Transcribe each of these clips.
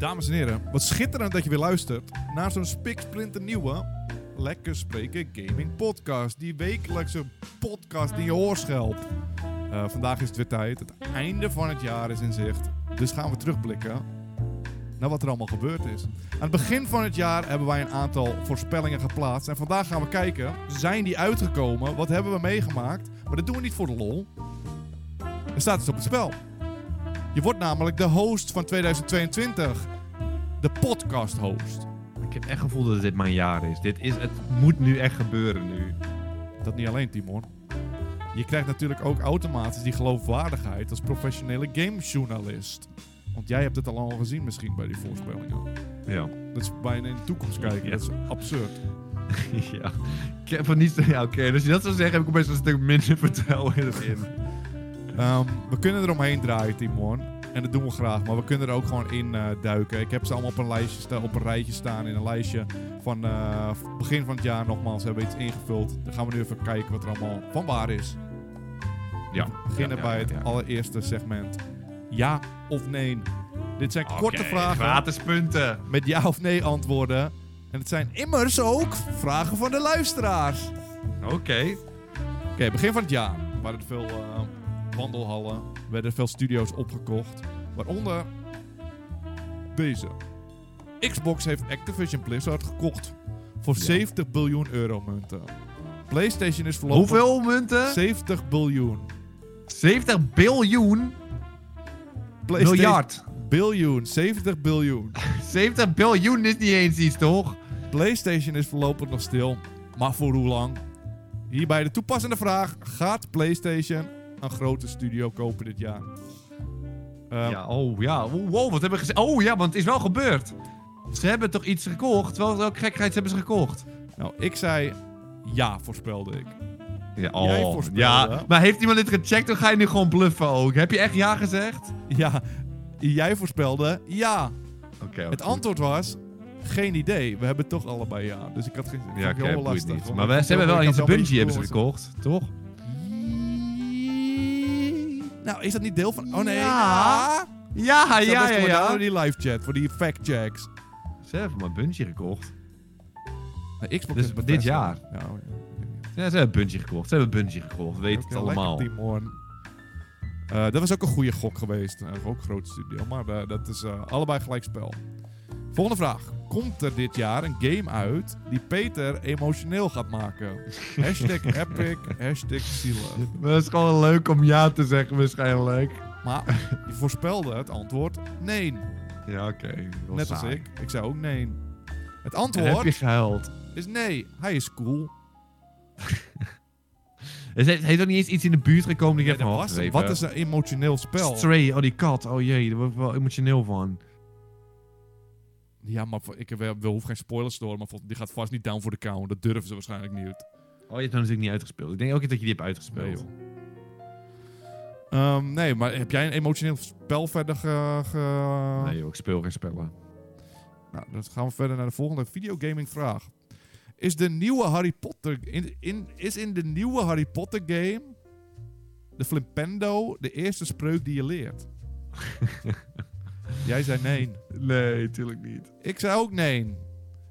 Dames en heren, wat schitterend dat je weer luistert naar zo'n spiksplinternieuwe Lekker Spreken Gaming Podcast. Die wekelijkse podcast die je hoorschelpt. Uh, vandaag is het weer tijd. Het einde van het jaar is in zicht. Dus gaan we terugblikken naar wat er allemaal gebeurd is. Aan het begin van het jaar hebben wij een aantal voorspellingen geplaatst. En vandaag gaan we kijken, zijn die uitgekomen? Wat hebben we meegemaakt? Maar dat doen we niet voor de lol. Er staat iets op het spel. Je wordt namelijk de host van 2022. De podcast host. Ik heb echt gevoel dat dit mijn jaar is. Dit is. Het moet nu echt gebeuren nu. Dat niet alleen, Timon. Je krijgt natuurlijk ook automatisch die geloofwaardigheid als professionele gamejournalist. Want jij hebt het al al gezien misschien bij die voorspellingen. Ja. Dat is bijna in de toekomst kijken. Ja. Dat is absurd. ja. Ik heb van niet... Ja, oké. Dus je dat zou zeggen, heb ik opeens een stuk minder vertrouwen in. Ehm, we kunnen er omheen draaien, Timon. En dat doen we graag, maar we kunnen er ook gewoon in eh, duiken. Ik heb ze allemaal op een, lijstje op een rijtje staan in een lijstje van eh, begin van het jaar nogmaals. Hebben we iets ingevuld. Dan gaan we nu even kijken wat er allemaal van waar is. Ja. We beginnen Ja, ja, bij het ja. allereerste segment. Ja of nee? Dit zijn korte vragen Gratis punten. met ja of nee antwoorden. En het zijn immers ook vragen van de luisteraars. Oké. Oké, begin van het jaar waren er veel eh, wandelhallen, werden veel studio's opgekocht. Waaronder deze. Xbox heeft Activision Blizzard gekocht voor Ja. 70 biljoen euro munten. PlayStation is voorlopig Hoeveel munten? 70 biljoen. 70 biljoen? Miljard. Biljoen, 70 biljoen. 70 biljoen is niet eens iets, toch? PlayStation is voorlopig nog stil. Maar voor hoe lang? Hierbij de toepassende vraag: gaat PlayStation een grote studio kopen dit jaar? Ehm, ja, oh ja. Wow, wat hebben we gezegd? Oh ja, want het is wel gebeurd. Ze hebben toch iets gekocht? Wel, welke gekheid hebben ze gekocht? Nou, ik zei ja, voorspelde ik. Ja, oh, ja. Maar heeft iemand dit gecheckt? Dan ga je nu gewoon bluffen ook. Heb je echt ja gezegd? Ja, jij voorspelde ja. Oké. Het antwoord was geen idee. We hebben toch allebei ja. Dus ik had geen. ik Ja, het oké, heel lastig. niet. Maar ik we, ze hebben wel ik eens een wel Bungie hebben ze gekocht, toch? Nou, is dat niet deel van. Oh nee. Ja. Ah. Ja, ja, dat is ja, voor ja. Die live chat, voor die fact checks. Ze hebben maar Bungie gekocht. Nee, Xbox Dus is dit jaar. Ja, oh ja. Ja, ze hebben Bungie gekocht. Ze hebben Bungie gekocht. Weet het allemaal. Eh, dat was ook een goede gok geweest. Eh, ook een grote studio. Maar eh, dat is eh, allebei gelijk spel. Volgende vraag. Komt er dit jaar een game uit die Peter emotioneel gaat maken? hashtag epic, hashtag zielig. Dat is gewoon leuk om ja te zeggen waarschijnlijk. Maar je voorspelde het antwoord nee. Ja, oké. Net als ik. Ik zei ook nee. Het En Heb je antwoord gehuild? is nee. Hij is cool. Er heeft, heeft er niet eens iets in de buurt gekomen die ik heb? Wat is een emotioneel spel? Stray, oh die kat. Oh jee, daar word ik wel emotioneel van. Ja, maar voor- ik wil, wil hoef geen spoilers te horen, maar die gaat vast niet down voor de count. Dat durven ze waarschijnlijk niet. Oh, je hebt hem natuurlijk niet uitgespeeld. Ik denk ook niet dat je die hebt uitgespeeld. Nee. Ehm, nee, maar heb jij een emotioneel spel verder ge... ge- Nee joh, ik speel geen spellen. Nou, dan gaan we verder naar de volgende videogaming vraag. Is de nieuwe Harry Potter... In, in, is in de nieuwe Harry Potter game... De Flimpendo de eerste spreuk die je leert? jij zei nee. Nee, tuurlijk niet. Ik zei ook nee.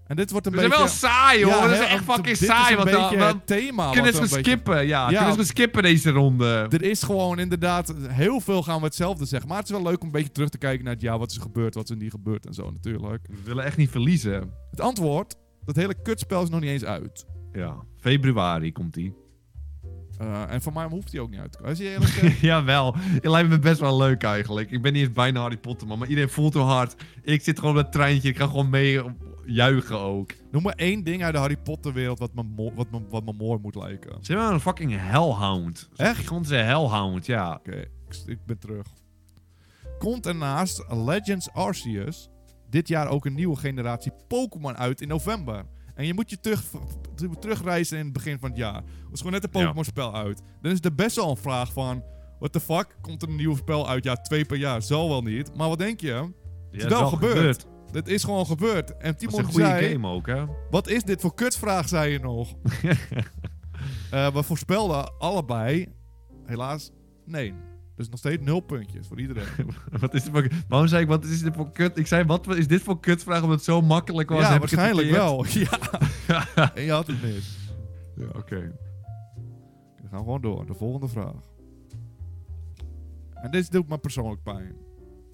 En dit wordt een We zijn beetje... wel saai hoor, Ja, dat is echt fucking dit saai. is een dan, beetje we het thema. kunnen wat beetje- skippen. Ja, kunnen Ja. eens gaan skippen deze ronde. Er is gewoon inderdaad heel veel gaan we hetzelfde zeggen. Maar het is wel leuk om een beetje terug te kijken naar het jaar. Wat is er gebeurd, wat is er niet gebeurd en zo natuurlijk. We willen echt niet verliezen. Het antwoord, dat hele kutspel is nog niet eens uit. Ja, februari komt die. Eh, en voor mij hoeft hij ook niet uit te komen. Als je eerlijk Jawel, het lijkt me best wel leuk eigenlijk. Ik ben niet eens bijna Harry Potter man, maar iedereen voelt hoe hard. Ik zit gewoon op het treintje, ik ga gewoon mee juichen ook. noem maar één ding uit de Harry Potter wereld wat me, wat me, wat me mooi moet lijken. Oké, Ze hebben een fucking hellhound. Echt? Gewoon ze hellhound, ja. ik, ik ben terug. Komt er naast Legends Arceus dit jaar ook een nieuwe generatie Pokémon uit in november? En je moet je terug, terugreizen in het begin van het jaar. Er is gewoon net een Ja. Pokémon spel uit. Dan is er best wel een vraag van... What the fuck? Komt er een nieuw spel uit? Ja, twee per jaar. Zal wel niet. Maar wat denk je? Ja, is wel gebeurd. Dit is gewoon gebeurd. En Het Timon een goede zei... game ook, hè? Wat is dit voor kutvraag, zei je nog? Eh, we voorspelden allebei... Helaas, nee. Dus nog steeds nul puntjes voor iedereen. wat is dit voor... Waarom zei ik, wat is dit voor kut? Ik zei, wat is dit voor kutvraag omdat het zo makkelijk was? ja, Heb waarschijnlijk wel. Ja. en je had het mis. Ja, oké. We gaan gewoon door. De volgende vraag. En dit doet me persoonlijk pijn.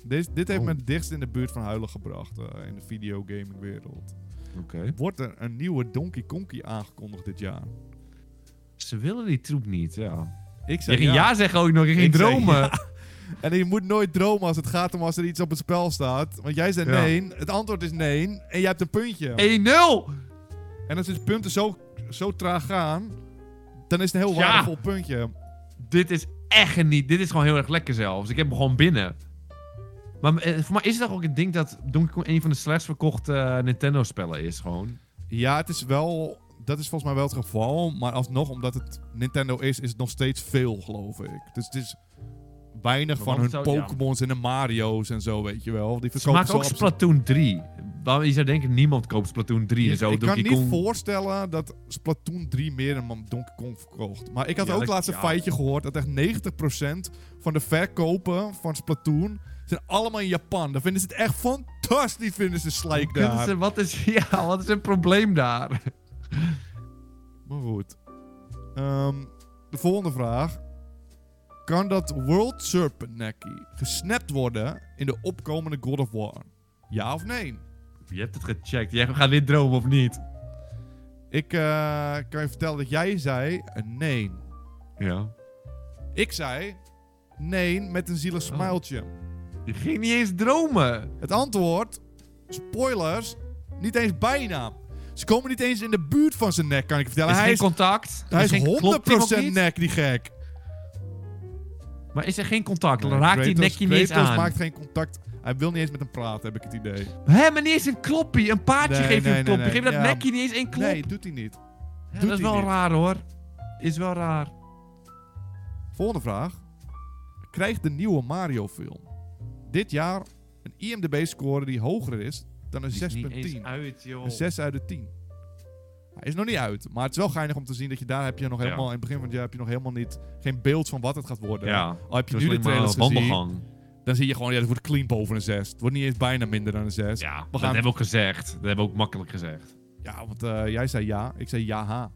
Dit, dit heeft Oh. me het dichtst in de buurt van huilen gebracht eh, in de videogaming wereld. Oké. Wordt er een nieuwe Donkey Konkie aangekondigd dit jaar? Ze willen die troep niet, ja. Ik Je zeg ging ja. zeggen ook nog, je ging Ik zei dromen. ja. En je moet nooit dromen als het gaat om als er iets op het spel staat. Want jij zei nee, het antwoord is nee en jij hebt een puntje. 1-0! En als de punten zo, zo traag gaan, dan is het een heel waardevol puntje. Dit is echt niet. Dit is gewoon heel erg lekker zelfs. Ik heb hem gewoon binnen. Maar eh, voor mij is het toch ook een ding dat Donkey Kong een van de slechtst verkochte eh, Nintendo-spellen is gewoon. Ja, het is wel. Dat is volgens mij wel het geval. Maar alsnog, omdat het Nintendo is, is het nog steeds veel, geloof ik. Dus het is weinig van hun ja. Pokémons en de Mario's en zo, weet je wel. Die Ze maken ook Splatoon 3. Waarom je zou denken, niemand koopt Splatoon 3 en zo. ik kan Donkey niet Kong. voorstellen dat Splatoon 3 meer dan Donkey Kong verkocht. Maar ik had Ja, ook laatst een feitje gehoord dat echt 90% van de verkopen van Splatoon zijn allemaal in Japan. Dan vinden ze het echt fantastisch, vinden ze Slijk daar. ze- wat, is, ja, wat is het probleem daar? Maar goed. Ehm, de volgende vraag. Kan dat World Serpent Necky gesnapt worden in de opkomende God of War? Ja of nee? Je hebt het gecheckt. Jij gaat weer dromen of niet? Ik eh, kan je vertellen dat jij zei een nee. Ja. Ik zei nee met een zielig Oh. Je ging niet eens dromen. Het antwoord, spoilers, niet eens bijna. Ze komen niet eens in de buurt van zijn nek, kan ik je vertellen. is hij geen is, contact? hij is geen- klopt die ook 100% niet? nek, die gek. Maar is er geen contact? Dan Nee, raakt hij Kratos- nekje niet eens aan. maakt geen contact. Hij wil niet eens met hem praten, heb ik het idee. Hé, maar niet eens een kloppie. Een paardje Nee, geeft nee, een kloppie. nee, Geef dat nee. nekje niet eens één klop. Nee, doet hij niet. Ja, doet dat is wel niet. raar hoor. Is wel raar. Volgende vraag. Krijgt de nieuwe Mario-film dit jaar een IMDb-score die hoger is dan een Die is niet eens 6.10? uit, joh. Een 6 uit de 10. Hij is nog niet uit, maar het is wel geinig om te zien dat je daar heb je nog helemaal in het begin van het jaar heb je nog helemaal niet geen beeld van wat het gaat worden. Ja. Al heb je Dat nu de trailers gezien, dan zie je gewoon ja, het wordt clean boven een 6. Het wordt niet eens bijna minder dan een 6. Ja, We dat gaan- hebben we ook gezegd. Dat hebben we ook makkelijk gezegd. Ja, want eh, jij zei ja, ik zei ja ha.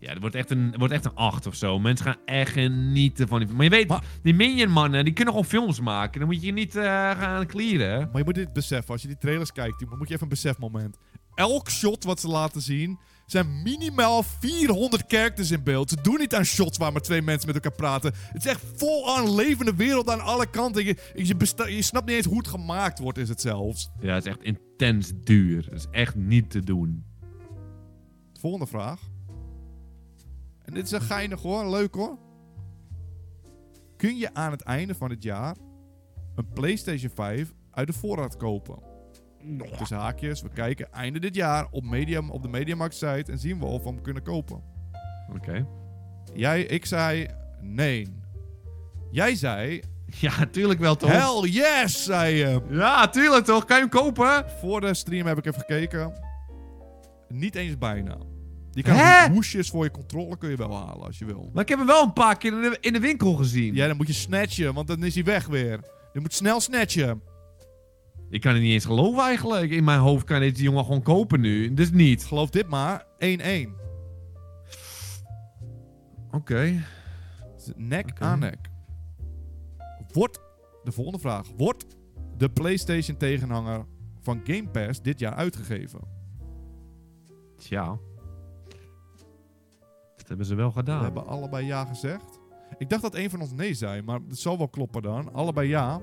Ja, het wordt echt een, het wordt echt een 8 of zo. Mensen gaan echt genieten van die... Maar je weet, Maar- die Minion mannen, die kunnen gewoon films maken. Dan moet je niet eh, gaan clearen. Maar je moet dit beseffen, als je die trailers kijkt, dan moet je even een besefmoment. Elk shot wat ze laten zien, zijn minimaal 400 characters in beeld. Ze doen niet aan shots waar maar twee mensen met elkaar praten. Het is echt vol aan levende wereld aan alle kanten. Je, je, je snapt niet eens hoe het gemaakt wordt, is het zelfs. Ja, het is echt intens duur. Dat is echt niet te doen. Volgende vraag. En dit is een geinig hoor, leuk hoor. Kun je aan het einde van het jaar een PlayStation 5 uit de voorraad kopen? Tussen haakjes, we kijken einde dit jaar op, Medium, op de Mediamarkt site en zien we of we hem kunnen kopen. Oké. Jij, ik zei nee. Jij zei Ja, tuurlijk wel toch? hell yes, zei je. Ja, tuurlijk toch? Kan je hem kopen? Voor de stream heb ik even gekeken. Niet eens bijna. Je kan Hè? hoesjes voor je controle kun je wel halen als je wil. Maar ik heb hem wel een paar keer in de, in de winkel gezien. Ja, dan moet je snatchen, want dan is hij weg weer. Je moet snel snatchen. Ik kan het niet eens geloven eigenlijk. In mijn hoofd kan deze jongen gewoon kopen nu. Dus niet. Geloof dit maar, 1-1. Oké. Nek Oké. aan nek. Wordt, de volgende vraag. Wordt de PlayStation tegenhanger van Game Pass dit jaar uitgegeven? Tja. Dat hebben ze wel gedaan. We hebben allebei ja gezegd. Ik dacht dat een van ons nee zei, maar het zal wel kloppen dan. Allebei ja.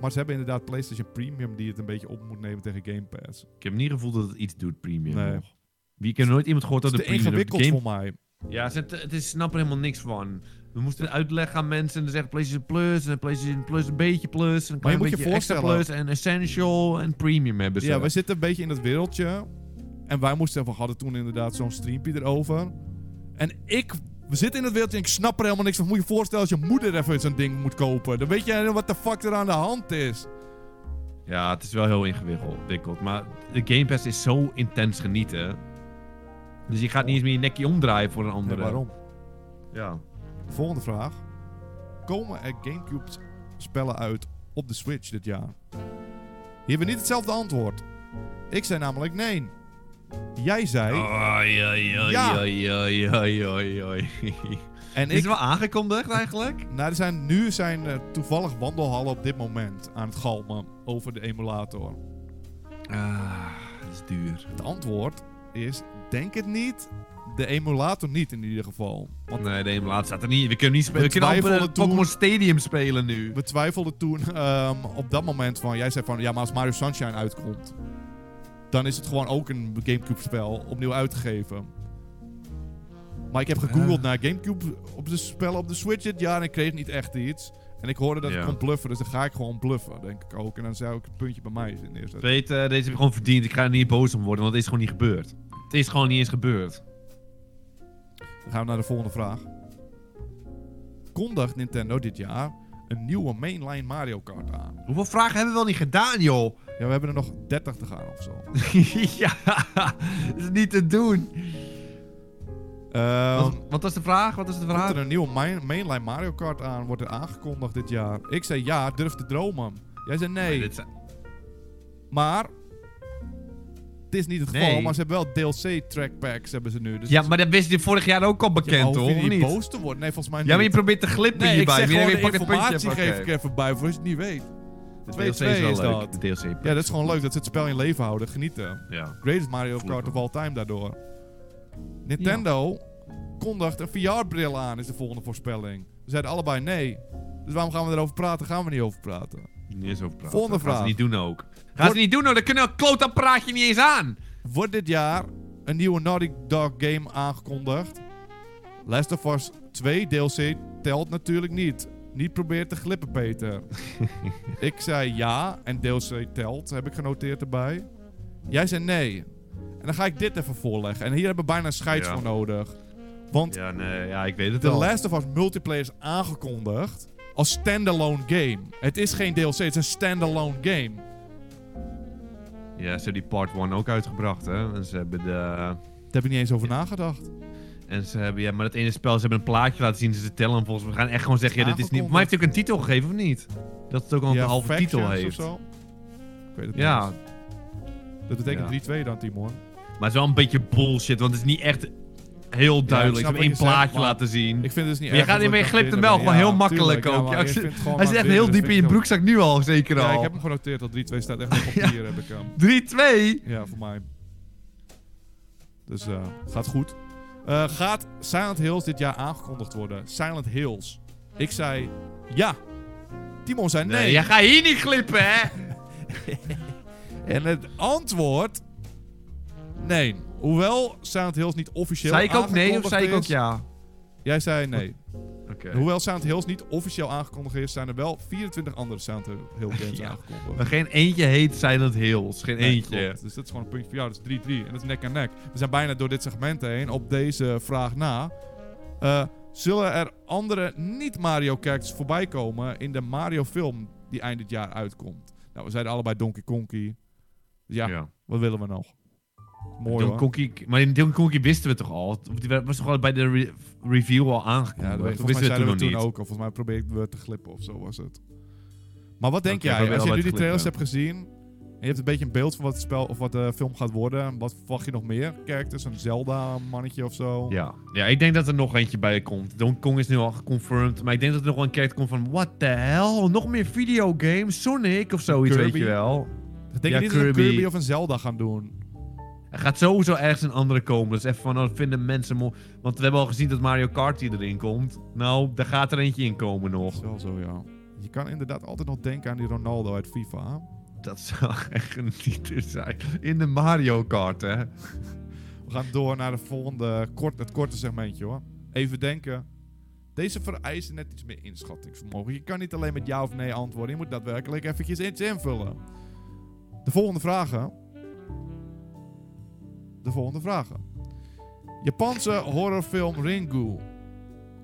Maar ze hebben inderdaad PlayStation Premium die het een beetje op moet nemen tegen Game Pass. Ik heb niet het gevoel dat het iets doet, premium. Nee. nog. Wie ik heb nooit iemand gehoord Het dat is de te premium ingewikkeld game... voor mij. Ja, ze, het is snap er helemaal niks van. We moesten uitleggen aan mensen en dan zeggen PlayStation Plus en PlayStation Plus een beetje plus en een Maar je moet je extra voorstellen- plus en essential en premium hebben ze. Ja, we zitten een beetje in dat wereldje. En wij moesten, we hadden toen inderdaad zo'n streampje erover. En ik, we zitten in dat wereldje en ik snap er helemaal niks van. Moet je je voorstellen als je moeder even zo'n ding moet kopen. Dan weet je wat de fuck er aan de hand is. Ja, het is wel heel ingewikkeld. Maar de Game Pass is zo intens genieten. Dus je gaat niet eens meer je nekje omdraaien voor een andere. Nee, waarom? Ja. Volgende vraag. komen er Gamecube-spellen uit op de Switch dit jaar? Hier hebben we niet hetzelfde antwoord. Ik zei namelijk nee. Jij zei... Oei, oei, oei, Ja. oei, oei, oei. en Is het wel aangekondigd eigenlijk? Nou, er zijn, nu zijn er toevallig wandelhallen op dit moment aan het galmen over de emulator. Ah, dat is duur. Het antwoord is, denk het niet. De emulator niet in ieder geval. Want Nee, de emulator staat er niet. We kunnen niet spelen. We We kunnen op Pokémon Stadium spelen nu. we twijfelden toen ehm, op dat moment van... Jij zei van, ja, maar als Mario Sunshine uitkomt... Dan is het gewoon ook een Gamecube-spel opnieuw uitgegeven. Maar ik heb gegoogeld Ah. naar Gamecube op de spellen op de Switch dit jaar en ik kreeg niet echt iets. En ik hoorde dat Ja. ik kon bluffen, dus dan ga ik gewoon bluffen, denk ik ook. En dan zou ik het puntje bij mij neerzetten. Weet, eh, deze heb ik gewoon verdiend. Ik ga er niet boos om worden, want het is gewoon niet gebeurd. Het is gewoon niet eens gebeurd. Dan gaan we naar de volgende vraag. Kondigt Nintendo dit jaar een nieuwe mainline Mario Kart aan? Hoeveel vragen hebben we wel niet gedaan, joh? Ja, we hebben er nog 30 te gaan of zo. ja, dat is niet te doen. Ehm wat, wat was de vraag? Wat is de komt vraag? er een nieuwe main- mainline Mario Kart aan? Wordt er aangekondigd dit jaar? Ik zei ja, durf te dromen. Jij zei nee. Dit zijn- Maar... Het is niet het geval, Nee. maar ze hebben wel DLC-trackpacks hebben ze nu. Dus Ja, maar dat wist je vorig jaar ook al Ja, bekend, je Of niet boos te worden? Nee, volgens mij niet. Ja, maar je probeert te glippen Nee, ik hierbij. zeg gewoon de informatie geef ik even bij voor als je het niet weet. De 2-2 DLC is wel is leuk. dat. De DLC. Ja, dat is gewoon leuk dat ze het spel in leven houden. Genieten. Ja. Greatest Mario Kart of all time daardoor. Nintendo kondigt een VR-bril aan, is de volgende voorspelling. We zeiden allebei nee. Dus waarom gaan we erover praten? Gaan we niet over praten. Niet eens over praten. Volgende Gaan vraag. ze niet doen ook. Gaan ze niet doen ook. Dan kunnen we een klootapparaatje niet eens aan. Wordt dit jaar een nieuwe Naughty Dog game aangekondigd? Last of Us 2 DLC telt natuurlijk niet. Niet proberen te glippen, Peter. ik zei ja en DLC telt, heb ik genoteerd erbij. Jij zei nee. En dan ga ik dit even voorleggen. En hier hebben we bijna een scheids Ja. voor nodig. Want Ja, nee, ja, ik weet het The wel. Last of Us multiplayer is aangekondigd als standalone game. Het is geen DLC, het is een standalone game. Ja, ze hebben die part 1 ook uitgebracht, hè. En ze hebben de... Daar heb ik niet eens over nagedacht. En ze hebben, ja, maar het ene spel, ze hebben een plaatje laten zien, ze tellen volgens mij. We gaan echt gewoon zeggen, ja, dit is niet... Maar hij heeft ook een titel gegeven, of niet? Dat het ook al een halve titel of heeft. zo. Ik weet het Ja, niet. Dat betekent 3-2 dan, Timon. maar het is wel een beetje bullshit, want het is niet echt heel duidelijk. wat één zegt, plaatje laten zien. Ik vind het dus niet Maar je gaat niet je glipt hem wel gewoon Ja, heel makkelijk tuurlijk, ja, ook. Ja, hij zit echt heel dat diep in je broekzak nu al, zeker al. Ja, ik heb hem genoteerd dat 3-2 staat echt op papier, heb ik hem. 3-2? Ja, voor mij. Dus eh gaat goed. Eh, gaat Silent Hills dit jaar aangekondigd worden? Silent Hills. Ik zei ja. Timon zei nee. Nee, jij gaat hier niet glippen, hè? En het antwoord... Nee. Hoewel Silent Hills niet officieel Zei ik ook nee of zei ik ook ja? Jij zei nee. Hoewel Silent Hills niet officieel aangekondigd is, zijn er wel 24 andere Silent Hill games Ja. aangekondigd. Maar geen eentje heet Silent Hills. Geen Nee, eentje. klopt. Dus dat is gewoon een puntje voor jou. Dat is 3-3. En dat is nek aan nek. We zijn bijna door dit segment heen op deze vraag na. Eh, zullen er andere niet-Mario-characters voorbij komen in de Mario-film die eind dit jaar uitkomt? Nou, we zeiden allebei Donkey. Dus ja, Ja. wat willen we nog? Mooi. Konkie, maar in Donkey Konkie wisten we toch al? Die was toch al bij de re- review al Ja, aangekondigd? dat Of wisten we toen niet? ook al. Volgens mij probeerden we te glippen of zo was het. Maar wat denk jij, als je nu die trailers hebt gezien... en je hebt een beetje een beeld van wat het spel of wat de film gaat worden... wat verwacht je nog meer? Characters, een Zelda-mannetje of zo? Ja. ja, ik denk dat er nog eentje bij komt. Donkey Kong is nu al geconfirmed. Maar ik denk dat er nog wel een character komt van... What the hell? Nog meer videogames? Sonic of zoiets, weet je wel. Denk Ja, niet dat ze een Kirby. Kirby of een Zelda gaan doen. Er gaat sowieso ergens een andere komen. Dus even van, oh, dat vinden mensen mooi. Want we hebben al gezien dat Mario Kart hier erin komt. Nou, daar gaat er eentje in komen Dat nog. is wel zo, ja. Je kan inderdaad altijd nog denken aan die Ronaldo uit FIFA. Dat zou echt een titel zijn. In de Mario Kart, hè. We gaan door naar de volgende, kort, het korte segmentje hoor. Even denken. Deze vereisen net iets meer inschattingsvermogen. Je kan niet alleen met ja of nee antwoorden. Je moet daadwerkelijk eventjes iets invullen. De volgende vragen. De volgende vragen. Japanse horrorfilm Ringu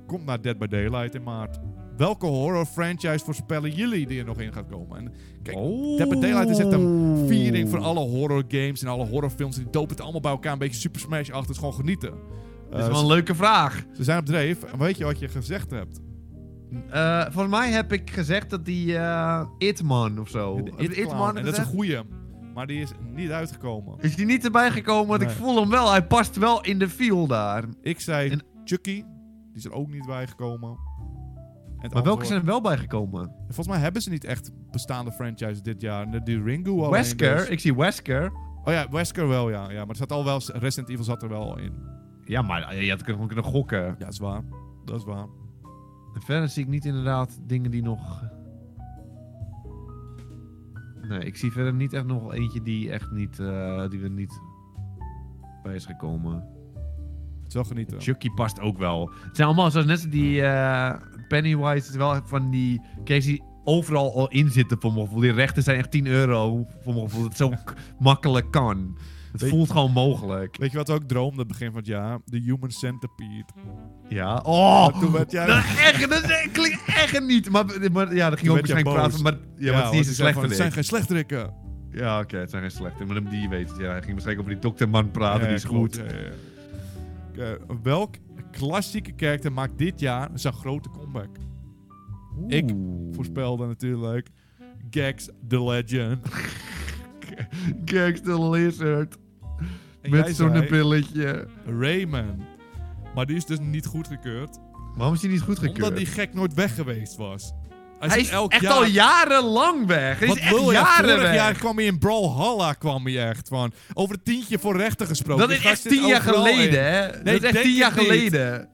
komt naar Dead by Daylight in maart. Welke horror franchise voorspellen jullie die er nog in gaat komen? En Kijk, Dead by Daylight is echt een viering voor alle horror games en alle horrorfilms. Die dopen het allemaal bij elkaar. Een beetje Super Smash achter. Het gewoon genieten. Dat is Eh, wel een leuke vraag. ze zijn op dreef. En weet je wat je gezegd hebt? Eh, volgens mij heb ik gezegd dat die eh Itman of zo. It-. Itman, En dat is een goeie. Maar die is niet uitgekomen. Is die niet erbij gekomen? Want ik voel hem wel. Hij past wel in de feel daar. Ik zei En- Chucky. Die is er ook niet bij gekomen. En het Maar welke zijn er wel bijgekomen? Volgens mij hebben ze niet echt bestaande franchises dit jaar. De- Die alleen Wesker. dus. Ik zie Wesker. Oh ja, Wesker wel, ja. ja. Maar er zat al wel... Resident Evil zat er wel in. Ja, maar je had gewoon kunnen gokken. Ja, dat is waar. Dat is waar. En verder zie ik niet inderdaad dingen die nog... Nee, ik zie verder niet echt nog eentje die echt niet... eh, die er niet bij is gekomen. Het is wel genieten. Chucky past ook wel. Het zijn allemaal zoals net die eh, Pennywise. is wel van die case die overal al in zitten voor. Die rechten zijn echt 10 euro voor mijn gevoel. Dat het zo makkelijk kan. Het Weet- voelt gewoon mogelijk. Weet je wat we ook droomde begin van het jaar? De Human Centipede. Ja. Oh! Maar toen werd jij... Dat, echt, dat klinkt echt niet. Maar, maar ja, dat ging ook waarschijnlijk praten. Maar, ja, maar het is die niet zei slecht van, van Het zijn geen slechterikken. Ja, oké, het zijn geen slechte. Maar die weet. Ja, hij ging waarschijnlijk over die dokterman praten. Ja, die is klopt, goed. ja, welk klassieke karakter maakt dit jaar zijn grote comeback? Ik. Voorspelde natuurlijk Gax the Legend. Gags the Lizard. Met zo'n zei pilletje. Rayman. Maar die is dus niet goedgekeurd. Waarom is hij niet goedgekeurd? Omdat die gek nooit weg geweest was. Hij, Hij is elk echt jaar... al jarenlang weg. Hij Wat is echt wil je? jaren Vorig weg. jaar kwam hij in Brawlhalla kwam hij echt van. Over het tientje voor rechten gesproken. dat Die is echt tien jaar geleden, hè? dat is echt tien jaar geleden.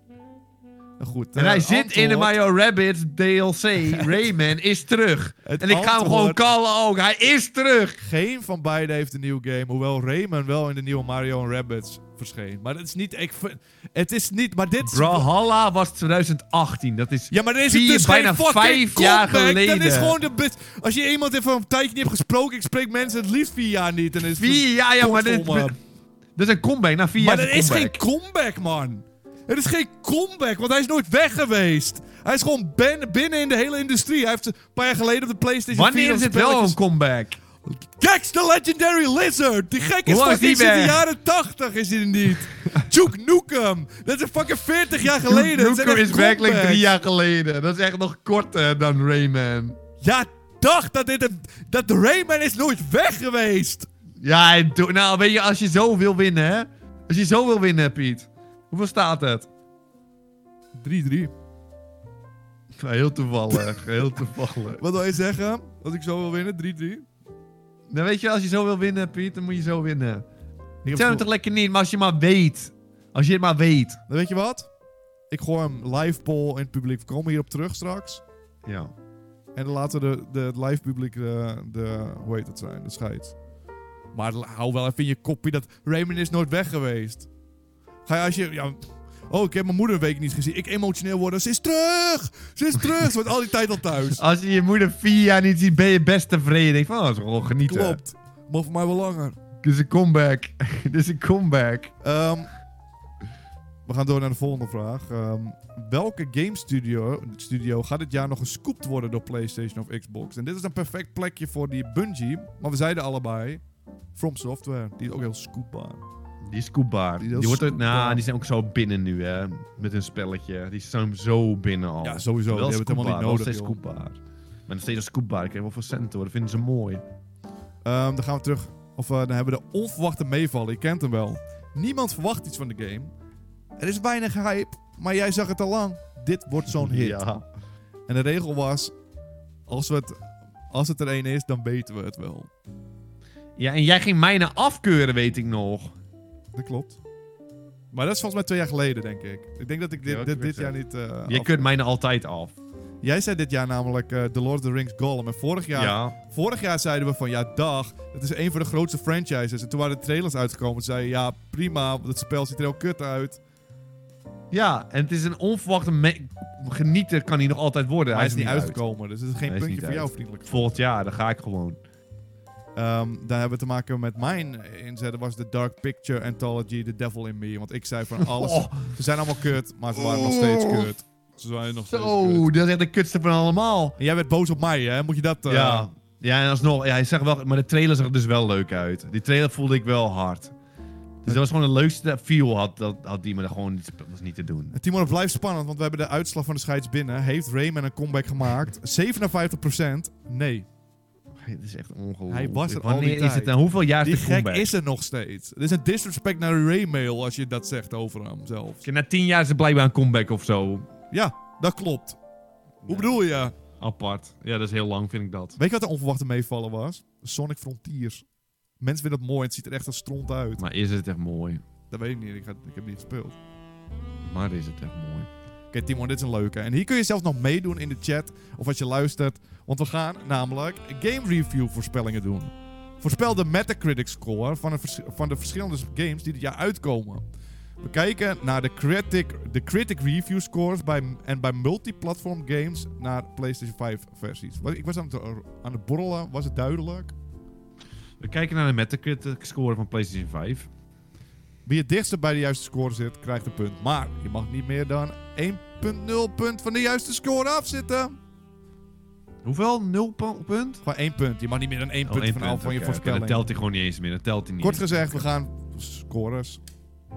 Goed. En eh, hij zit in de Mario Rabbids DLC. Rayman is terug. Het En ik ga hem gewoon callen ook. Hij is terug. Geen van beiden heeft een nieuwe game. Hoewel Rayman wel in de nieuwe Mario Rabbids verscheen. Maar het is niet... Ik, het is niet... Maar dit... Brawlhalla was 2018. Dat is... Ja, maar dan is het dus bijna vijf jaar comeback. Dan is geleden. gewoon de best... Als je iemand even een tijdje niet hebt gesproken... Ik spreek mensen het liefst vier jaar niet. Dan is Vier jaar, ja, maar dit, Godverdomme. dit is een comeback. Na vier Maar jaar dat is is een geen comeback, man. Het is geen comeback, want hij is nooit weg geweest. Hij is gewoon ben- binnen in de hele industrie. Hij heeft een paar jaar geleden op de PlayStation 4 Wanneer is het wel een comeback? Gex the Legendary Lizard! Die gek is die sinds de jaren 80 is hij niet. Duke Nukem! Dat is fucking 40 jaar geleden. Zijn Nukem is werkelijk comebacks. drie jaar geleden. Dat is echt nog korter dan Rayman. Ja, dacht dat dit een, dat de Rayman is nooit weg geweest. Ja, nou weet je, als je zo wil winnen, hè? Als je zo wil winnen, Piet. Hoeveel staat het? 3-3. Nou, heel toevallig, heel toevallig. Wat wil je zeggen? Als ik zo wil winnen? 3-3? Dan weet je, als je zo wil winnen, Piet, dan moet je zo winnen. Ik zeg hem toch lekker niet, maar als je maar weet. Als je het maar weet. Dan weet je wat? Ik gooi hem live poll in het publiek. We komen hierop terug straks. Ja. En dan laten we de, de, het live publiek de, de... Hoe heet het zijn? De scheids. Maar hou wel even in je kopje dat Raymond is nooit weg geweest. Ga je als je... Ja, oh, ik heb mijn moeder een week niet gezien. Ik emotioneel worden. Ze is terug! Ze is terug! Ze wordt al die tijd al thuis. Als je je moeder vier jaar niet ziet, ben je best tevreden. Denk van, oh, dat is gewoon genieten. Klopt. Mag voor mij wel langer. Dit is een comeback. Dit is een comeback. Ehm, we gaan door naar de volgende vraag. Ehm, welke game studio, studio gaat dit jaar nog gescoopt worden door PlayStation of Xbox? En dit is een perfect plekje voor die Bungie. Maar we zeiden allebei, From Software, die is ook heel scoopbaar. Die is scoopbaar. Die Die, wordt er, nou, die zijn ook zo binnen nu, hè. Met hun spelletje. Die zijn zo binnen al. Ja, sowieso. Wel Die hebben het helemaal niet nodig. Maar nog steeds een scoopbaar. Ik krijg wel veel centen hoor. Dat vinden ze mooi. Ehm, dan gaan we terug. Of eh, dan hebben we de onverwachte meevallen. Je kent hem wel. Niemand verwacht iets van de game. Er is weinig hype, maar jij zag het al lang. Dit wordt zo'n hit. Ja. En de regel was, als, we het, als het er één is, dan weten we het wel. ja, en jij ging mijne afkeuren, weet ik nog. Dat klopt. Maar dat is volgens mij twee jaar geleden, denk ik. Ik denk dat ik dit, Ja, dit, jaar niet... eh, af- keurt mijne altijd af. Jij zei dit jaar namelijk eh, The Lord of the Rings Gollum. En vorig jaar, Ja. vorig jaar zeiden we van, ja, dag. Het is een van de grootste franchises. En toen waren de trailers uitgekomen. Zeiden ja, prima. Dat spel ziet er heel kut uit. Ja, en het is een onverwachte... Genieten kan hij nog altijd worden. Maar hij is niet uit. uitgekomen. Dus het is geen puntje voor jou, vriendelijk. Volgend jaar, dan ga ik gewoon. Ehm, daar hebben we te maken met mijn inzet. Dat was de Dark Picture Anthology, The Devil in Me. Want ik zei van alles... Oh, Ze zijn allemaal kut, maar ze waren nog steeds Oh. kut. Ze zijn nog steeds kut. zo, dat is echt de kutste van allemaal. En jij werd boos op mij, hè? Moet je dat... eh, Ja. Ja, en alsnog, ja, hij zegt wel, maar de trailer zag er dus wel leuk uit. Die trailer voelde ik wel hard. Dus dat was gewoon de leukste feel had, dat, had die, maar dat gewoon dat was niet te doen. En Timon, het blijft spannend, want we hebben de uitslag van de scheids binnen. Heeft Rayman een comeback gemaakt? 57% nee. Het is echt ongelooflijk. Hij was er al Wanneer die is tijd. het dan? Hoeveel jaar Die is de gek comeback? is er nog steeds. Het is een disrespect naar Raymail als je dat zegt over hem zelf. Na tien jaar is het blijkbaar een comeback of zo. Ja, dat klopt. Hoe bedoel je? Apart. Ja, dat is heel lang, vind ik dat. Weet je wat de onverwachte meevallen was? Sonic Frontiers. Mensen vinden het mooi en het ziet er echt als stront uit. Maar is het echt mooi? Dat weet ik niet, ik, ga, ik heb niet gespeeld. Maar is het echt mooi? Oké, Timon, dit is een leuke. En hier kun je zelfs nog meedoen in de chat of als je luistert. Want we gaan namelijk game review voorspellingen doen. Voorspel de Metacritic score van, van de verschillende games die dit jaar uitkomen. We kijken naar de critic, de critic review scores bij, en bij multiplatform games naar PlayStation 5 versies. Ik was aan het, aan het borrelen, was het duidelijk? We kijken naar de Metacritic score van PlayStation 5. Wie het dichtste bij de juiste score zit, krijgt een punt. Maar je mag niet meer dan 1.0 punt van de juiste score afzitten. Hoeveel? 0 pu- punt? Gewoon één punt. Je mag niet meer dan één Oh, punt één van af van je voorspelling. Dan telt hij gewoon niet eens meer. Dan telt hij niet Kort gezegd, we gaan scores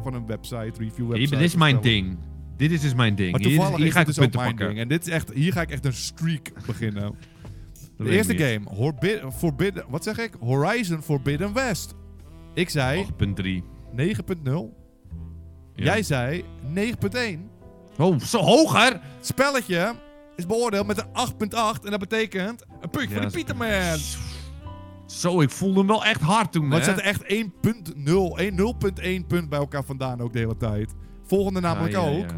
van een website, review website. dit is mijn ding. Dit is dus mijn ding. Maar Hier, toevallig hier is ga ik dus punten pakken. ding. En dit is echt, hier ga ik echt een streak beginnen. Dat De eerste game, Forbidden, wat zeg ik? Horizon Forbidden West. Ik zei 8.3. 9.0. Ja. Jij zei 9.1. Oh, zo hoger! Het spelletje is beoordeeld met een 8.8 en dat betekent een puntje voor de Pieterman. Zo, ik voelde hem wel echt hard toen, Want het zet echt 1.0, 1 0.1 punt bij elkaar vandaan ook de hele tijd. Volgende namelijk Ja, ja, ook, ja.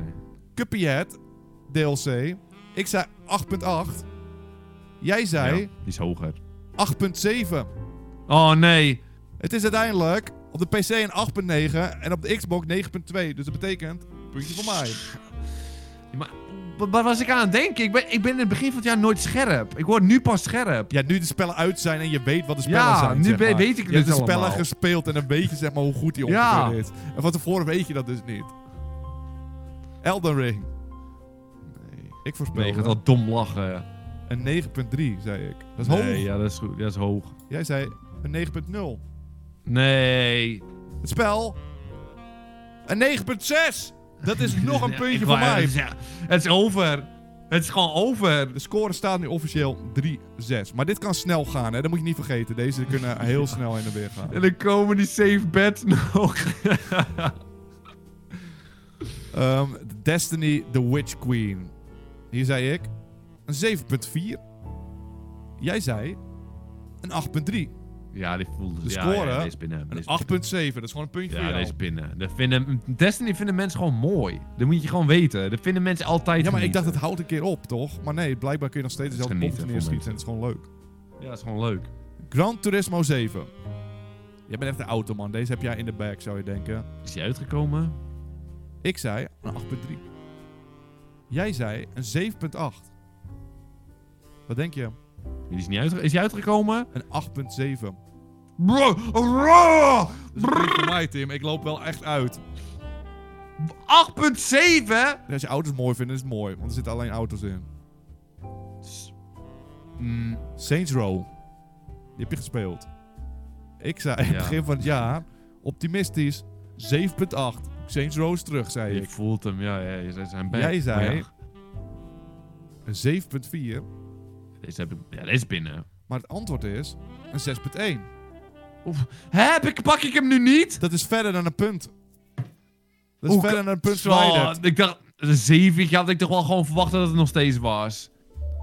Cuphead DLC. Ik zei 8.8. Jij zei die is hoger. 8.7. Oh, nee. Het is uiteindelijk op de PC een 8.9 en op de Xbox 9.2. Dus dat betekent puntje voor mij. Ja, Maar wa- waar was ik aan het denken? Ik ben, ik ben in het begin van het jaar nooit scherp. Ik word nu pas scherp. Ja, nu de spellen uit zijn en je weet wat de spellen Ja, zijn. nu we- maar. weet ik Je hebt de spellen allemaal. gespeeld en dan weet je zeg maar hoe goed die Ja. is. En van tevoren weet je dat dus niet. Elden Ring. Nee. Ik voorspel Nee, je gaat dom lachen. een 9.3, zei ik. Dat is nee, hoog. ja, dat is, goed. dat is hoog. Jij zei een 9.0. Nee. Het spel een 9.6. Dat is nog een puntje voor mij. Het is, ja, het is over. Het is gewoon over. De score staat nu officieel 3-6. Maar dit kan snel gaan, hè? Dat moet je niet vergeten. Deze kunnen heel snel heen en weer gaan. En dan komen die safe bets nog. Ehm, Destiny The Witch Queen. Hier zei ik een 7.4. Jij zei een 8.3. ja, die voelde De ja, score, Ja, deze binnen. Een Deze 8.7. Dat is gewoon een puntje Ja, voor jou. deze binnen. Dat vinden, Destiny vinden mensen gewoon mooi. Dat moet je gewoon weten. Dat vinden mensen altijd Ja, maar ik dacht, het houdt een keer op, toch? Maar nee, blijkbaar kun je nog steeds dezelfde voor neerschieten. En het is gewoon leuk. Ja, dat is gewoon leuk. Gran Turismo 7. Jij bent echt een automan. Deze heb jij in de bag, zou je denken. Is die uitgekomen? Ik zei een 8.3. Jij zei een 7.8. Wat denk je? Die is, niet uitge is die uitgekomen? Een 8.7. Dat is een voor mij, Tim. Ik loop wel echt uit. 8.7? En Als je auto's mooi vindt, is het mooi. Want er zitten alleen auto's in. Mm, Saints Row. Die heb je gespeeld. Ik zei in het Ja. begin van het jaar, optimistisch, 7.8. Saints Row is terug, zei Je ik. voelt hem, ja, ja, je zei zijn back. Jij zei- Een 7.4. deze, heb ik, ja, deze is binnen. Maar het antwoord is een 6.1. Heb ik, pak ik hem nu niet? Dat is verder dan een punt. Dat is verder dan een punt verwijderd. ik dacht, een 7 had ik toch wel gewoon verwacht dat het nog steeds was.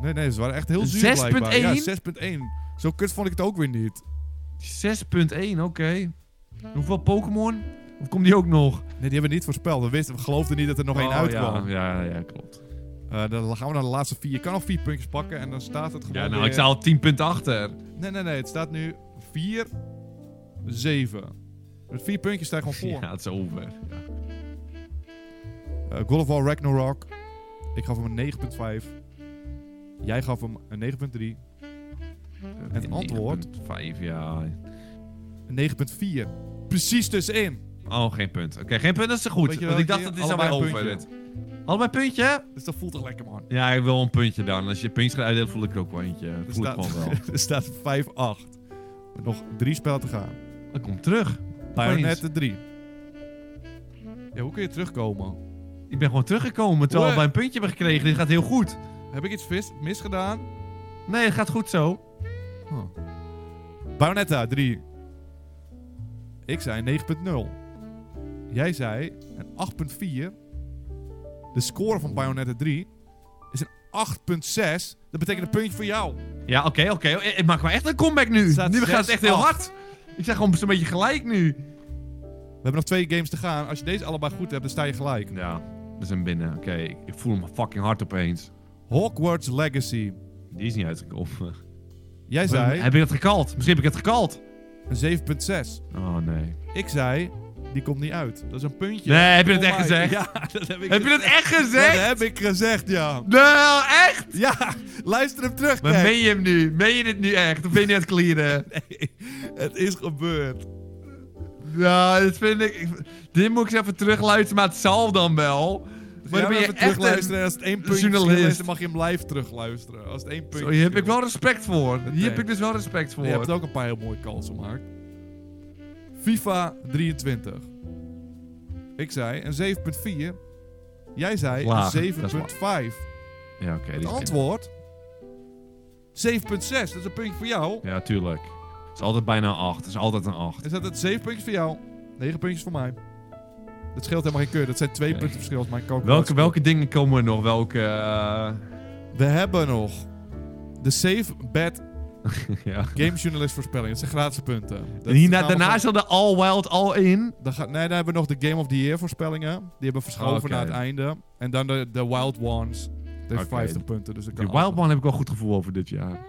Nee, nee, ze waren echt heel zuur 6.1? blijkbaar. Ja, 6.1. Zo kut vond ik het ook weer niet. 6.1, oké. Hoeveel Pokémon? Of komt die ook nog? Nee, die hebben we niet voorspeld. We, wisten, we geloofden niet dat er nog één Oh, uitkwam. Ja, ja, ja, klopt. Eh, dan gaan we naar de laatste vier. Je kan nog vier puntjes pakken en dan staat het gewoon Ja, nou, weer- ik sta al 10 punten achter. Nee, nee, nee. Het staat nu 4, 7. Met vier puntjes sta je gewoon voor. Ja, het is over. Ja. Eh, God of War Ragnarok. Ik gaf hem een 9.5. Jij gaf hem een 9.3. Het antwoord? 5, ja. Een 9.4. Precies tussenin. Oh, geen punt. Oké, geen punt, dat is goed. Want ik dacht dat weer Allebei een over. puntje. Dit. Allebei puntje? Dus dat voelt toch lekker, man. Ja, ik wil een puntje dan. Als je puntjes gaat uitdelen, voel ik er ook wel eentje. Dat voel ik staat, gewoon wel. er staat 5-8. Met nog drie spellen te gaan. Dat komt terug. Bayonetta 3. Ja, hoe kun je terugkomen? Ik ben gewoon teruggekomen terwijl we Hoe- bij een puntje hebben gekregen. Dit gaat heel goed. Heb ik iets vis, misgedaan? Nee, het gaat goed zo. Bayonetta 3. Ik zei 9.0. Jij zei een 8.4. De score van Bayonetta 3 is een 8.6. Dat betekent een puntje voor jou. Ja, oké, oké. Ik- Ik maak maar echt een comeback nu. Staat Nu gaat het echt heel 6-8. hard. Ik zeg gewoon zo'n beetje gelijk nu. We hebben nog twee games te gaan. Als je deze allebei goed hebt, dan sta je gelijk. Ja, we zijn binnen. Oké, ik, ik voel me fucking hard opeens. Hogwarts Legacy. Die is niet uitgekomen. Jij zei Heb ik het gekald? Misschien heb ik het gekald. een 7.6. Oh nee. Ik zei, die komt niet uit. Dat is een puntje. Nee, heb je het voor echt mij. gezegd? Ja, dat heb ik Heb je dat echt gezegd? Dat heb ik gezegd, ja. Nou, echt? Ja, luister hem terug, Maar kijk. meen je hem nu? Meen je dit nu echt? Of ben je net clearen? Nee, het is gebeurd. Ja, dit vind ik... ik- Dit moet ik eens even terugluisteren, maar het zal dan wel. Maar Maar dan ben je even echt terugluisteren. een... Als het één puntje is, dan mag je hem live terugluisteren. Als het één puntje Zo, hier heb ik wel respect voor. Hier heb ik dus wel respect voor. Je hebt ook een paar heel mooie calls gemaakt. FIFA 23. Ik zei een 7.4. Jij zei Laag, een dat is 7.5. Ja, oké. Het antwoord... 7.6. Dat is een puntje voor jou. Ja, tuurlijk. Het is altijd bijna een 8. Het is altijd een 8. Is dat het 7 puntjes voor jou? 9 puntjes voor mij. Dat scheelt helemaal geen keur. Dat zijn twee Nee. punten verschil als mijn calculatie. Welke, welke dingen komen er nog? Welke... eh, We hebben nog de Safe Bet ja. Gamejournalist voorspelling. Dat zijn gratis punten. Dat En hierna, daarna zat de All Wild All In. Dan gaat, nee, dan hebben we nog de Game of the Year voorspellingen. Die hebben verschoven Oh, naar het einde. En dan de, de Wild Ones. Dat heeft Oké. 50 punten. Dus ik kan Wild One heb ik wel goed gevoel over dit jaar.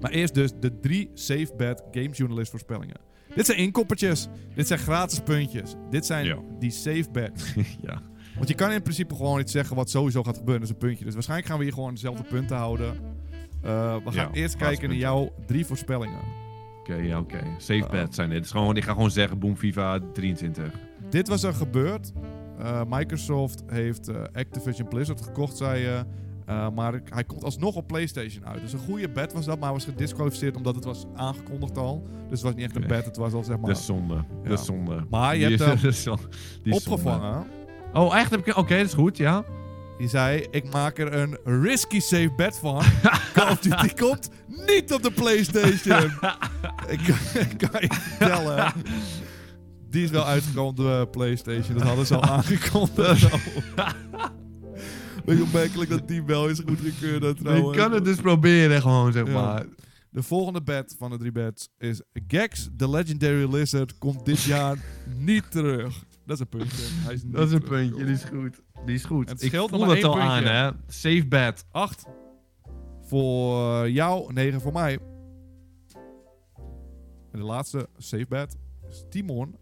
Maar eerst dus de drie Safe Bet Gamejournalist voorspellingen. Dit zijn inkoppertjes. Dit zijn gratis puntjes. Dit zijn die Safe Bet. ja. Want je kan in principe gewoon iets zeggen wat sowieso gaat gebeuren. Dat is een puntje. Dus waarschijnlijk gaan we hier gewoon dezelfde punten houden. Eh, we gaan Ja, eerst kijken naar jouw drie voorspellingen. Oké, ja, oké. Safe Oh. bet zijn dit. Is gewoon, ik ga gewoon zeggen, boom, FIFA 23. Dit was er gebeurd. Eh, Microsoft heeft eh, Activision Blizzard gekocht, zei je. Eh, maar hij komt alsnog op PlayStation uit. Dus een goede bet was dat, maar hij was gedisqualificeerd omdat het was aangekondigd al. Dus het was niet echt een bet, het was al zeg maar Dat is zonde. Ja. Dat is zonde. Maar je Die hebt hem zonde. opgevangen. Oh, echt? Heb ik... Oké, dat is goed, ja. Die zei, ik maak er een risky safe bet van. Call of Duty komt niet op de PlayStation. ik, ik kan je vertellen. Die is wel uitgekomen op de PlayStation. Dat hadden ze al aangekondigd. Weet je opmerkelijk dat die wel is goedgekeurd Je kan het dus proberen gewoon, zeg Ja. maar. De volgende bet van de drie bets is... Gex, the legendary lizard, komt dit jaar niet terug. Dat is een puntje. Hij is niet Dat is een terug. puntje, die is goed. Die is goed. Het ik voel het al aan, hè. Safe bet. 8 voor jou, 9 voor mij. En de laatste safe bet is Timon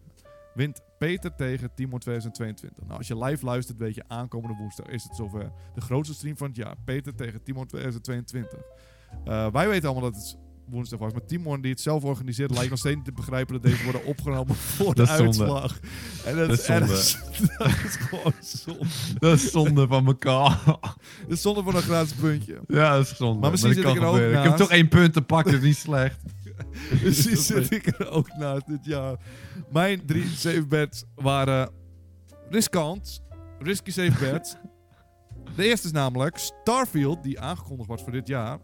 wint Peter tegen Timon 2022. Nou, als je live luistert, weet je, aankomende woensdag is het zover. De grootste stream van het jaar. Peter tegen Timon 2022. Eh, wij weten allemaal dat het woensdag was. Maar Timon, die het zelf organiseert, lijkt nog steeds niet te begrijpen dat deze worden opgenomen voor de uitslag. En dat, Dat is zonde. dat is, dat is gewoon zonde. Dat is zonde van elkaar. Dat is zonde van een gratis puntje. ja, dat is zonde. Maar misschien zit ik er ook. Ik heb toch één punt te pakken, dat is niet slecht. Precies zit ik er ook naast dit jaar. Mijn drie safe bets waren riskant. Risky safe bets. De eerste is namelijk Starfield, die aangekondigd was voor dit jaar,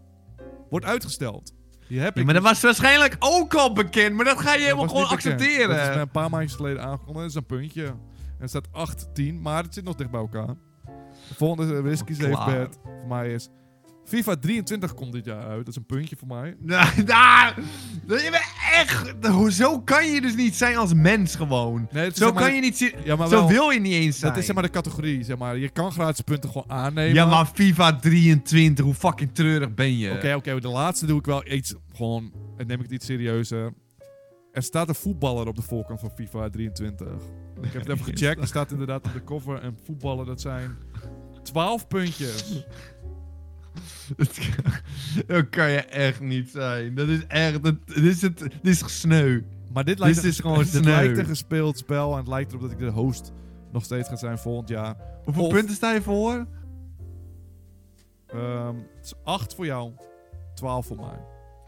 wordt uitgesteld. Die heb Ja, ik maar dat dus- was waarschijnlijk ook al bekend, maar dat ga je dat helemaal gewoon bekend. Dat is accepteren. een paar maandjes geleden aangekondigd. Dat is een puntje. En staat 8-10, maar het zit nog dicht bij elkaar. De volgende risky safe bet voor mij is FIFA 23 komt dit jaar uit. Dat is een puntje voor mij. Nou, daar. Dat je bent echt. Hoezo kan je dus niet zijn als mens gewoon? Nee, Zo zeg maar- kan je niet zien. Ja, maar Zo wil je niet eens zijn. Dat is zeg maar de categorie, zeg maar. Je kan gratis punten gewoon aannemen. Ja, maar FIFA 23, hoe fucking treurig ben je? Oké, oké, de laatste doe ik wel iets gewoon... En neem ik het iets serieuzer. Er staat een voetballer op de voorkant van FIFA 23. Ik heb het even gecheckt. Er staat inderdaad op de cover een voetballer. Dat zijn 12 puntjes. Dat kan, dat kan je echt niet zijn. Dat is echt. Dat, dit, is het, dit is sneu. Maar dit lijkt, Dit een, is gewoon dit lijkt een gespeeld spel. En het lijkt erop dat ik de host nog steeds ga zijn volgend jaar. Hoeveel Of- punten sta je voor? Ehm, het is 8 voor jou. 12 voor mij.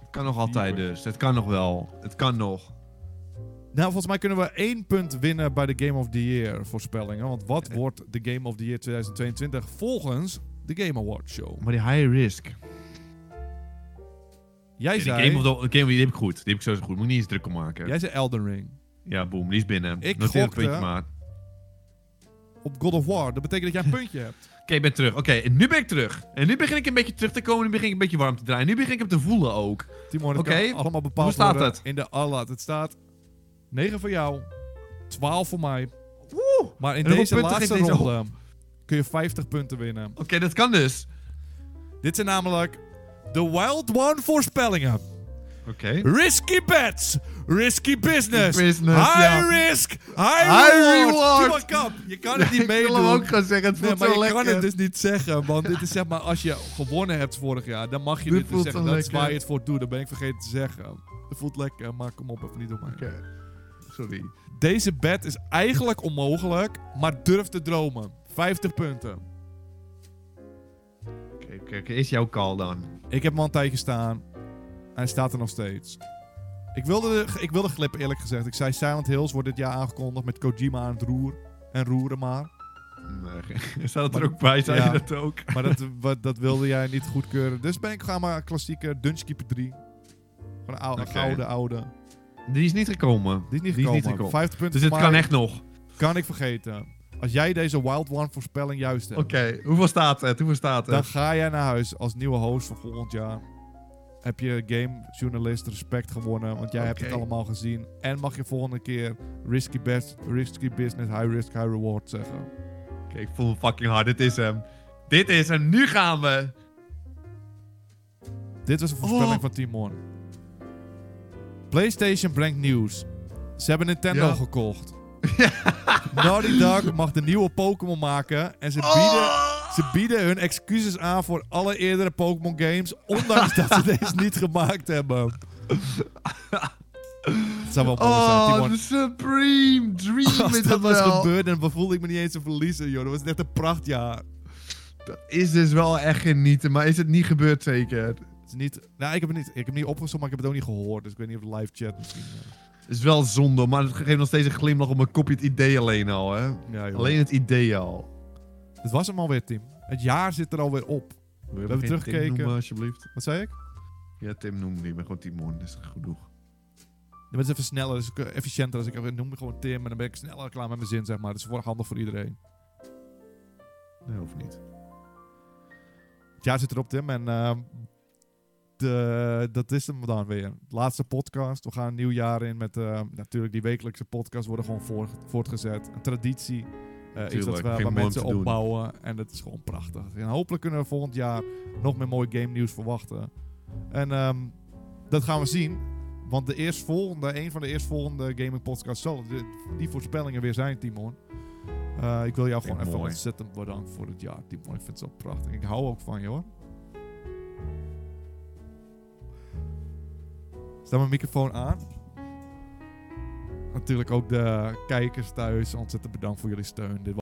Het kan nog altijd dus. Het kan nog wel. Het kan nog. Nou, volgens mij kunnen we één punt winnen bij de Game of the Year voorspellingen. Want wat Eh. wordt de Game of the Year 2022 volgens de Game Awards Show? Maar die high risk. Jij die zei, game, of the, game of the Year, die heb ik goed. Die heb ik sowieso goed. Moet je niet eens druk om maken. jij zei Elden Ring. Ja, boom. Die is binnen. Ik Noteer het gokte- puntje maar. Op God of War. Dat betekent dat jij een puntje hebt. Oké, ik ben terug. Oké, en nu ben ik terug. En nu begin ik een beetje terug te komen. Nu begin ik een beetje warm te draaien. Nu begin ik hem te voelen ook. Timon, Oké, kan allemaal bepaald hoe staat worden het? in de Allard. Het staat 9 voor jou, 12 voor mij. Woe! Maar in En hoeveel deze punten laatste geeft deze ronde kun je 50 punten winnen. Oké, dat kan dus. Dit zijn namelijk de Wild One voorspellingen. Oké. Risky bets, risky business, Business, high ja. risk, high, High reward. reward. Timon, kap, je kan het niet ik wil hem ook gaan zeggen. Het Nee, voelt maar je lekker. kan het dus niet zeggen, want dit is zeg maar als je gewonnen hebt vorig jaar, dan mag je Dit dit, dus zeggen. Dat is waar je het voor doet, dat ben ik vergeten te zeggen. Het voelt lekker, maar kom op, even niet mij. Oké. Sorry. Deze bet is eigenlijk onmogelijk, maar durf te dromen. 50 punten. Oké, oké, oké. Is jouw call dan? Ik heb hem al een tijdje staan. Hij staat er nog steeds. Ik wilde, de, ik wilde glippen, eerlijk gezegd. Ik zei Silent Hills wordt dit jaar aangekondigd met Kojima aan het roer. En roeren maar. Nee, staat het er ook bij? Zei ja. je dat ook? Maar dat, wat, dat wilde jij niet goedkeuren. Dus ben ik gaan maar klassieke Dungeon 3. Gewoon een oude, oude, oude. Die is niet gekomen. Die is niet Die is gekomen. niet gekomen. 50 punten Dus het kan mij. echt nog. Kan ik vergeten. Als jij deze Wild One voorspelling juist hebt. Oké, hoeveel staat het? Hoeveel staat Dan het? ga jij naar huis als nieuwe host van volgend jaar. Heb je gamejournalist respect gewonnen, want jij hebt het allemaal gezien. En mag je volgende keer risky, best, risky business, high risk, high reward zeggen. Oké, ik voel fucking hard. Dit is hem. Dit is hem. Nu gaan we. Dit was een voorspelling Oh. van Timon. PlayStation brengt nieuws. Ze hebben Nintendo Ja. gekocht. Naughty Dog mag de nieuwe Pokémon maken en ze bieden, ze bieden hun excuses aan voor alle eerdere Pokémon games, ondanks dat ze deze niet gemaakt hebben. Het zou wel mooi zijn, Oh, de Supreme Dream Als is dat was wel. gebeurd, dan voelde ik me niet eens een verliezer, joh. Dat was net een prachtjaar. Dat is dus wel echt genieten, maar is het niet gebeurd zeker? Het is niet... Nou, ik heb het niet, ik heb het niet opgezocht, maar ik heb het ook niet gehoord. Dus ik weet niet of de live chat misschien... eh, is wel zonde, maar het geeft nog steeds een glimlach op mijn kopje het idee alleen al, hè? Ja. Alleen het idee al. Het was hem alweer, Tim. Het jaar zit er alweer op. We hebben teruggekeken. Tim noemen, alsjeblieft. Wat zei ik? Ja, Tim noemde. Ik ben gewoon Timon, dat is genoeg. Ja, maar het is even sneller, dus efficiënter. Als ik even noem me gewoon Tim en dan ben ik sneller klaar met mijn zin, zeg maar. Dat is voor handig voor iedereen. Nee, hoeft niet. Het jaar zit erop, Tim. En ehm, de, dat is hem dan weer. Laatste podcast. We gaan een nieuw jaar in met ehm, natuurlijk die wekelijkse podcast worden gewoon voor, voortgezet. Een traditie. eh, is dat we waar mensen doen. opbouwen. En dat is gewoon prachtig. En hopelijk kunnen we volgend jaar nog meer mooi game nieuws verwachten. En ehm, dat gaan we zien. Want de eerstvolgende, een van de eerstvolgende gaming podcasts zal die voorspellingen weer zijn, Timon. Eh, ik wil jou gewoon even ontzettend bedanken voor het jaar, Timon. Ik vind het zo prachtig. Ik hou ook van je, hoor. Staat mijn microfoon aan? Natuurlijk ook de kijkers thuis. Ontzettend bedankt voor jullie steun. Dit